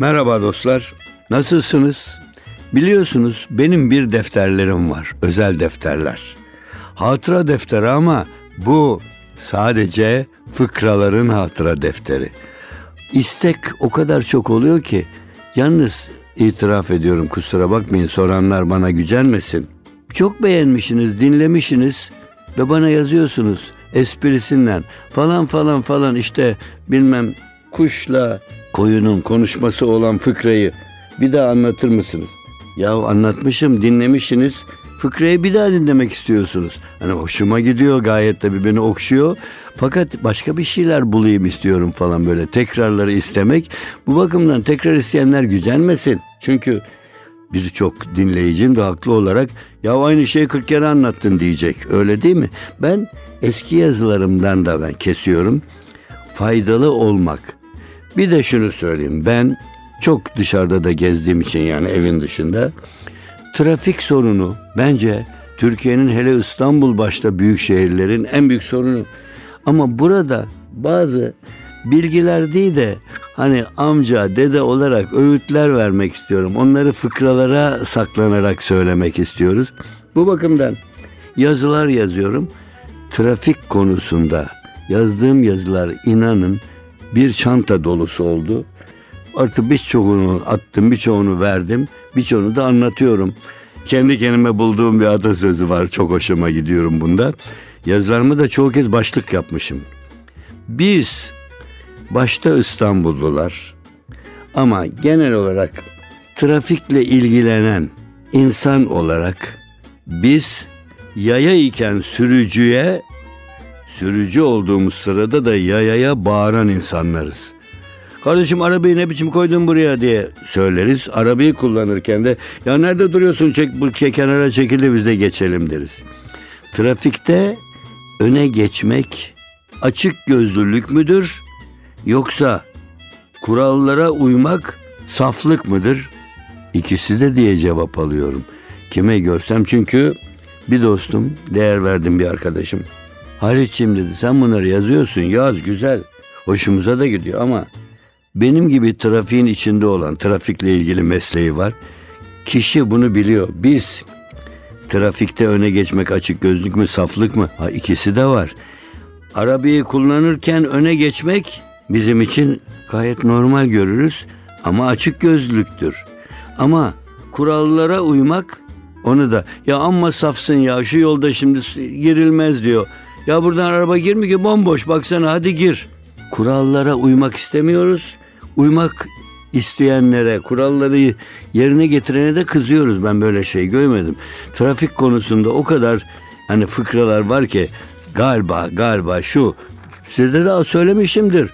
Merhaba dostlar. Nasılsınız? Biliyorsunuz benim bir defterlerim var. Özel defterler. Hatıra defteri ama bu sadece fıkraların hatıra defteri. İstek o kadar çok oluyor ki yalnız itiraf ediyorum kusura bakmayın soranlar bana gücenmesin. Çok beğenmişsiniz, dinlemişsiniz ve bana yazıyorsunuz esprisinden falan falan falan işte bilmem kuşla koyunun konuşması olan fıkrayı bir daha anlatır mısınız? Ya anlatmışım, dinlemişsiniz. Fıkrayı bir daha dinlemek istiyorsunuz. Hani hoşuma gidiyor gayet tabii beni okşuyor. Fakat başka bir şeyler bulayım istiyorum falan böyle tekrarları istemek. Bu bakımdan tekrar isteyenler gücenmesin. Çünkü birçok dinleyicim de haklı olarak ya aynı şeyi 40 kere anlattın diyecek. Öyle değil mi? Ben eski yazılarımdan da ben kesiyorum. Faydalı olmak. Bir de şunu söyleyeyim. Ben çok dışarıda da gezdiğim için yani evin dışında trafik sorunu bence Türkiye'nin hele İstanbul başta büyük şehirlerin en büyük sorunu. Ama burada bazı bilgiler değil de hani amca, dede olarak öğütler vermek istiyorum. Onları fıkralara saklanarak söylemek istiyoruz. Bu bakımdan yazılar yazıyorum. Trafik konusunda yazdığım yazılar inanın bir çanta dolusu oldu. Artık birçoğunu attım, birçoğunu verdim, birçoğunu da anlatıyorum. Kendi kendime bulduğum bir atasözü var. Çok hoşuma gidiyorum bunda. Yazılarımı da çoğu kez başlık yapmışım. Biz başta İstanbullular ama genel olarak trafikle ilgilenen insan olarak biz yaya iken sürücüye sürücü olduğumuz sırada da yayaya bağıran insanlarız. Kardeşim arabayı ne biçim koydun buraya diye söyleriz. Arabayı kullanırken de ya nerede duruyorsun çek bu kenara çekildi biz de geçelim deriz. Trafikte öne geçmek açık gözlülük müdür yoksa kurallara uymak saflık mıdır? İkisi de diye cevap alıyorum. Kime görsem çünkü bir dostum, değer verdim bir arkadaşım. Halit'ciğim dedi sen bunları yazıyorsun yaz güzel. Hoşumuza da gidiyor ama benim gibi trafiğin içinde olan trafikle ilgili mesleği var. Kişi bunu biliyor. Biz trafikte öne geçmek açık gözlük mü saflık mı? Ha ikisi de var. Arabayı kullanırken öne geçmek bizim için gayet normal görürüz ama açık gözlüktür. Ama kurallara uymak onu da ya amma safsın ya şu yolda şimdi girilmez diyor. Ya buradan araba girmiyor ki bomboş baksana hadi gir. Kurallara uymak istemiyoruz. Uymak isteyenlere, kuralları yerine getirene de kızıyoruz. Ben böyle şey görmedim. Trafik konusunda o kadar hani fıkralar var ki galiba galiba şu size de söylemişimdir.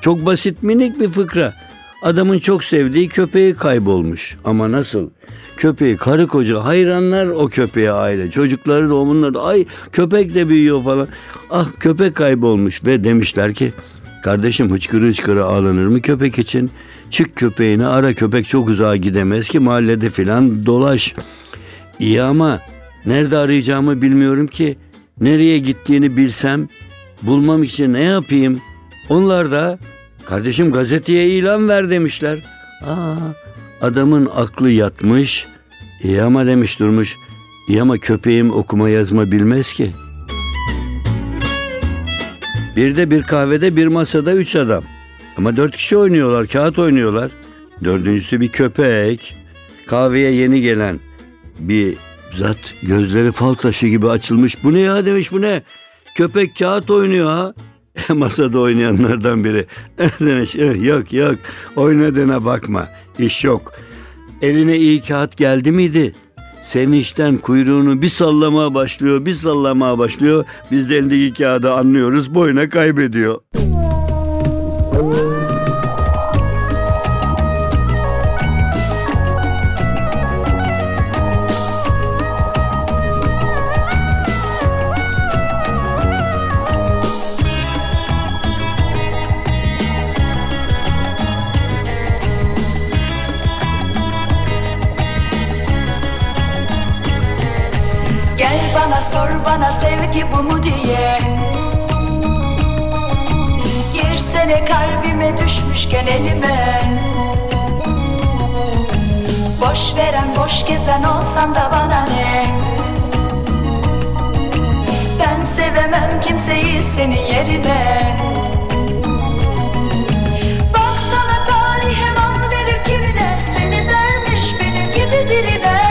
Çok basit minik bir fıkra. Adamın çok sevdiği köpeği kaybolmuş. Ama nasıl? Köpeği karı koca hayranlar o köpeğe aile. Çocukları da onlar da ay köpek de büyüyor falan. Ah köpek kaybolmuş ve demişler ki kardeşim hıçkırı hıçkırı ağlanır mı köpek için? Çık köpeğini ara köpek çok uzağa gidemez ki mahallede filan dolaş. İyi ama nerede arayacağımı bilmiyorum ki. Nereye gittiğini bilsem bulmam için ne yapayım? Onlar da kardeşim gazeteye ilan ver demişler. Aa, adamın aklı yatmış. İyi ama demiş durmuş. İyi ama köpeğim okuma yazma bilmez ki. Bir de bir kahvede bir masada üç adam. Ama dört kişi oynuyorlar, kağıt oynuyorlar. Dördüncüsü bir köpek. Kahveye yeni gelen bir zat gözleri fal taşı gibi açılmış. Bu ne ya demiş bu ne? Köpek kağıt oynuyor ha. Masada oynayanlardan biri. demiş yok yok oynadığına bakma iş yok. Eline iyi kağıt geldi miydi? Sevinçten kuyruğunu bir sallamaya başlıyor, bir sallamaya başlıyor. Biz de elindeki kağıdı anlıyoruz, boyuna kaybediyor. Düşmüşken elime. Boş veren boş gezen olsan da bana ne? Ben sevemem kimseyi senin yerine. Baksana tarihe mal verir kimine? Seni vermiş benim gibi birine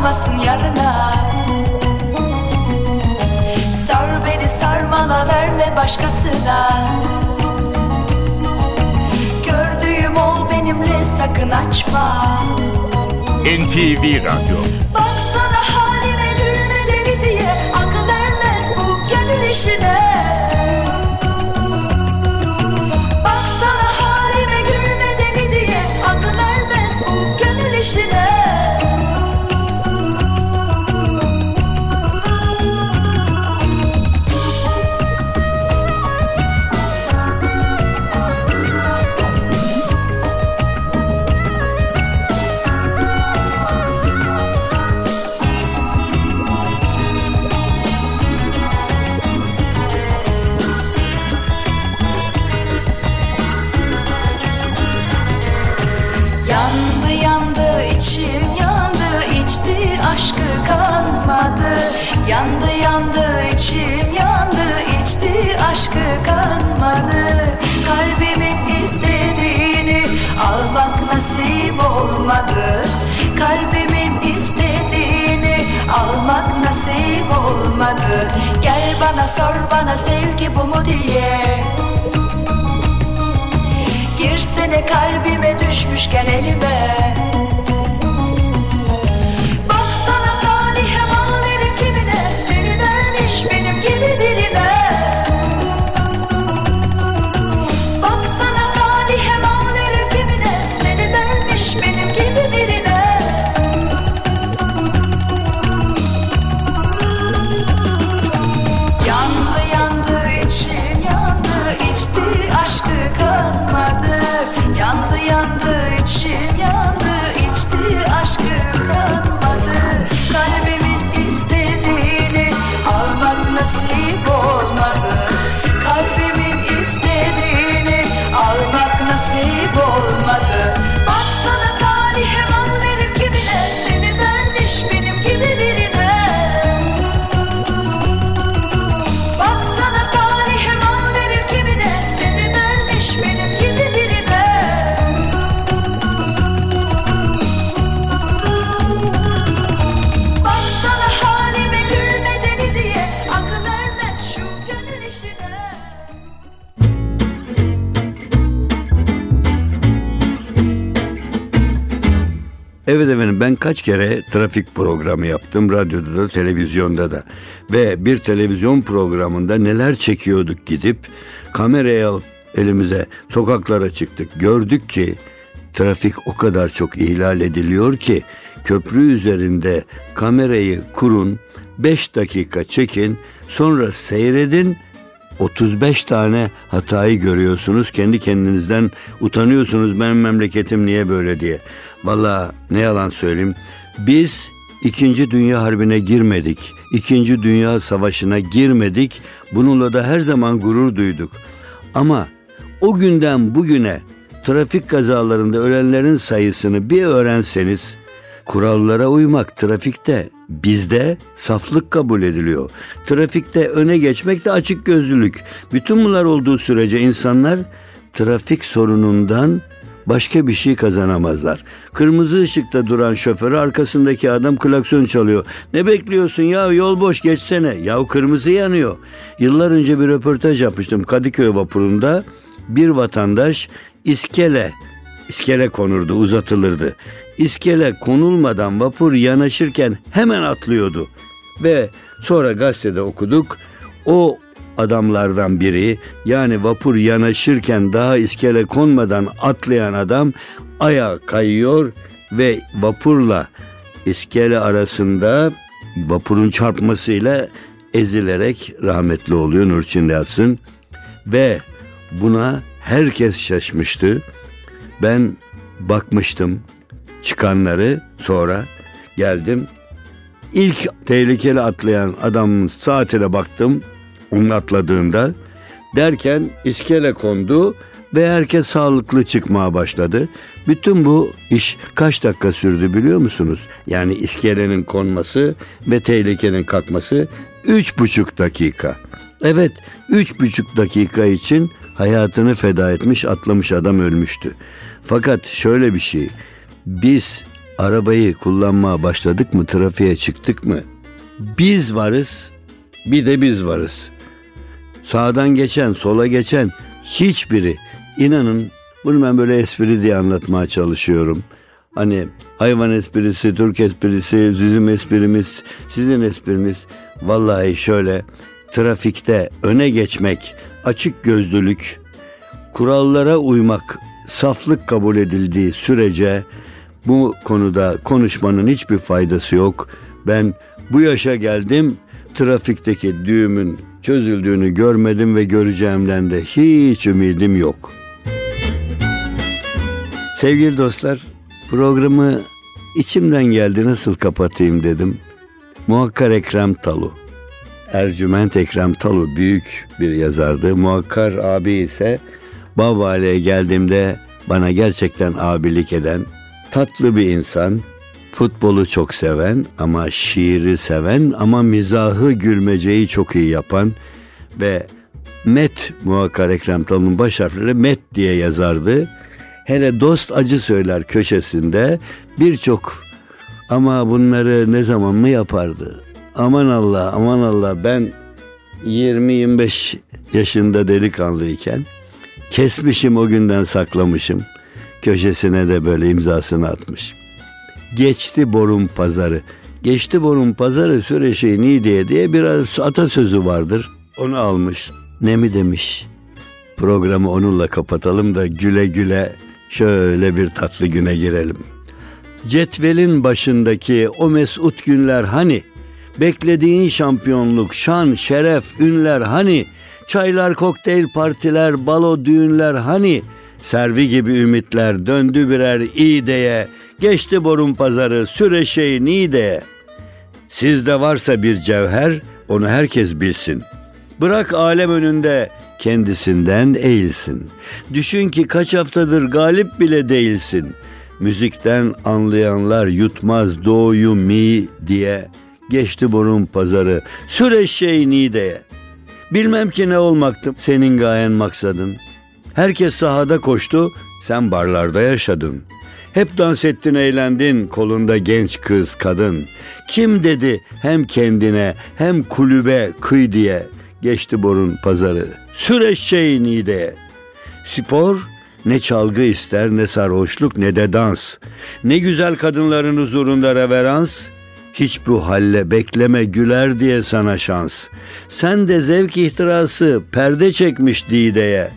kalmasın yarına. Sar beni sarmala verme başkasına. Gördüğüm ol benimle sakın açma. NTV Radyo. Baksana halime gülme deli diye. Akıl ermez bu gönül işine aşkı kanmadı. Kalbimin istediğini almak nasip olmadı. Kalbimin istediğini almak nasip olmadı. Gel bana sor bana sevgi bu mu diye. Girsene kalbime düşmüşken elime almak Evet efendim ben kaç kere trafik programı yaptım radyoda da televizyonda da. Ve bir televizyon programında neler çekiyorduk gidip kamerayı alıp elimize sokaklara çıktık. Gördük ki trafik o kadar çok ihlal ediliyor ki köprü üzerinde kamerayı kurun 5 dakika çekin sonra seyredin 35 tane hatayı görüyorsunuz. Kendi kendinizden utanıyorsunuz. Benim memleketim niye böyle diye. Valla ne yalan söyleyeyim. Biz İkinci Dünya Harbi'ne girmedik. İkinci Dünya Savaşı'na girmedik. Bununla da her zaman gurur duyduk. Ama o günden bugüne trafik kazalarında ölenlerin sayısını bir öğrenseniz Kurallara uymak trafikte bizde saflık kabul ediliyor. Trafikte öne geçmek de açık gözlülük. Bütün bunlar olduğu sürece insanlar trafik sorunundan başka bir şey kazanamazlar. Kırmızı ışıkta duran şoförü arkasındaki adam klakson çalıyor. Ne bekliyorsun ya yol boş geçsene. Ya kırmızı yanıyor. Yıllar önce bir röportaj yapmıştım Kadıköy vapurunda. Bir vatandaş iskele İskele konurdu, uzatılırdı. İskele konulmadan vapur yanaşırken hemen atlıyordu. Ve sonra gazetede okuduk. O adamlardan biri yani vapur yanaşırken daha iskele konmadan atlayan adam ayağa kayıyor ve vapurla iskele arasında vapurun çarpmasıyla ezilerek rahmetli oluyor Nurçin yatsın. Ve Buna herkes şaşmıştı. Ben bakmıştım çıkanları sonra geldim. İlk tehlikeli atlayan adamın saatine baktım. Onun atladığında derken iskele kondu ve herkes sağlıklı çıkmaya başladı. Bütün bu iş kaç dakika sürdü biliyor musunuz? Yani iskelenin konması ve tehlikenin kalkması üç buçuk dakika. Evet üç buçuk dakika için hayatını feda etmiş atlamış adam ölmüştü. Fakat şöyle bir şey biz arabayı kullanmaya başladık mı trafiğe çıktık mı biz varız bir de biz varız. Sağdan geçen, sola geçen hiçbiri inanın bunu ben böyle espri diye anlatmaya çalışıyorum. Hani hayvan esprisi, Türk esprisi, bizim esprimiz, sizin espriniz. Vallahi şöyle trafikte öne geçmek, açık gözlülük, kurallara uymak, saflık kabul edildiği sürece bu konuda konuşmanın hiçbir faydası yok. Ben bu yaşa geldim, trafikteki düğümün çözüldüğünü görmedim ve göreceğimden de hiç ümidim yok. Sevgili dostlar, programı içimden geldi nasıl kapatayım dedim. Muhakkar Ekrem Talu. Ercüment Ekrem Talu büyük bir yazardı. Muhakkar abi ise Babali'ye geldiğimde bana gerçekten abilik eden tatlı bir insan. Futbolu çok seven ama şiiri seven ama mizahı gülmeceyi çok iyi yapan ve Met Muhakkar Ekrem Talu'nun baş harfleri Met diye yazardı. Hele dost acı söyler köşesinde birçok ama bunları ne zaman mı yapardı? Aman Allah, aman Allah ben 20-25 yaşında delikanlıyken kesmişim o günden saklamışım. Köşesine de böyle imzasını atmış. Geçti borun pazarı. Geçti borun pazarı süreşi Niğde'ye diye biraz atasözü vardır. Onu almış. Ne mi demiş? Programı onunla kapatalım da güle güle şöyle bir tatlı güne girelim. Cetvelin başındaki o mesut günler hani? Beklediğin şampiyonluk, şan, şeref, ünler hani? Çaylar, kokteyl partiler, balo düğünler hani? Servi gibi ümitler döndü birer ideye. Geçti borun pazarı, süreşey nideye. Sizde varsa bir cevher, onu herkes bilsin. Bırak alem önünde kendisinden eğilsin. Düşün ki kaç haftadır galip bile değilsin. Müzikten anlayanlar yutmaz doğuyu mi diye geçti borun pazarı. Süreşey nideye. Bilmem ki ne olmaktı senin gayen maksadın. Herkes sahada koştu, sen barlarda yaşadın. Hep dans ettin eğlendin kolunda genç kız kadın. Kim dedi hem kendine hem kulübe kıy diye geçti borun pazarı. Süreç şey nide. Spor ne çalgı ister ne sarhoşluk ne de dans. Ne güzel kadınların huzurunda reverans. Hiç bu halle bekleme güler diye sana şans. Sen de zevk ihtirası perde çekmiş dideye.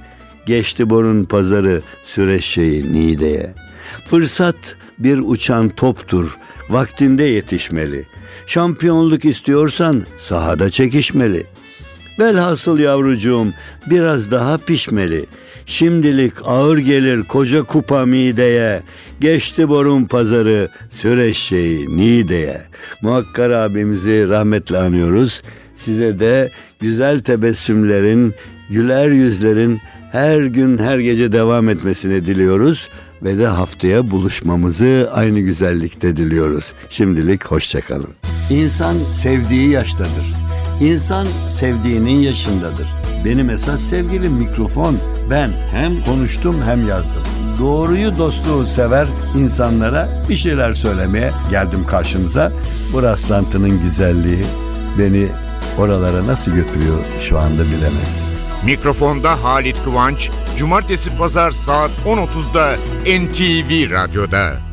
Geçti borun pazarı süreç şeyi nideye. Fırsat bir uçan toptur, vaktinde yetişmeli. Şampiyonluk istiyorsan sahada çekişmeli. Velhasıl yavrucuğum biraz daha pişmeli. Şimdilik ağır gelir koca kupa mideye. Geçti borun pazarı süreç şeyi nideye. Muhakkar abimizi rahmetle anıyoruz. Size de güzel tebessümlerin, güler yüzlerin her gün her gece devam etmesini diliyoruz ve de haftaya buluşmamızı aynı güzellikte diliyoruz. Şimdilik hoşçakalın. İnsan sevdiği yaştadır. İnsan sevdiğinin yaşındadır. Benim esas sevgilim mikrofon. Ben hem konuştum hem yazdım. Doğruyu dostluğu sever insanlara bir şeyler söylemeye geldim karşınıza. Bu rastlantının güzelliği beni oralara nasıl götürüyor şu anda bilemezsiniz. Mikrofonda Halit Kıvanç, Cumartesi Pazar saat 10.30'da NTV Radyo'da.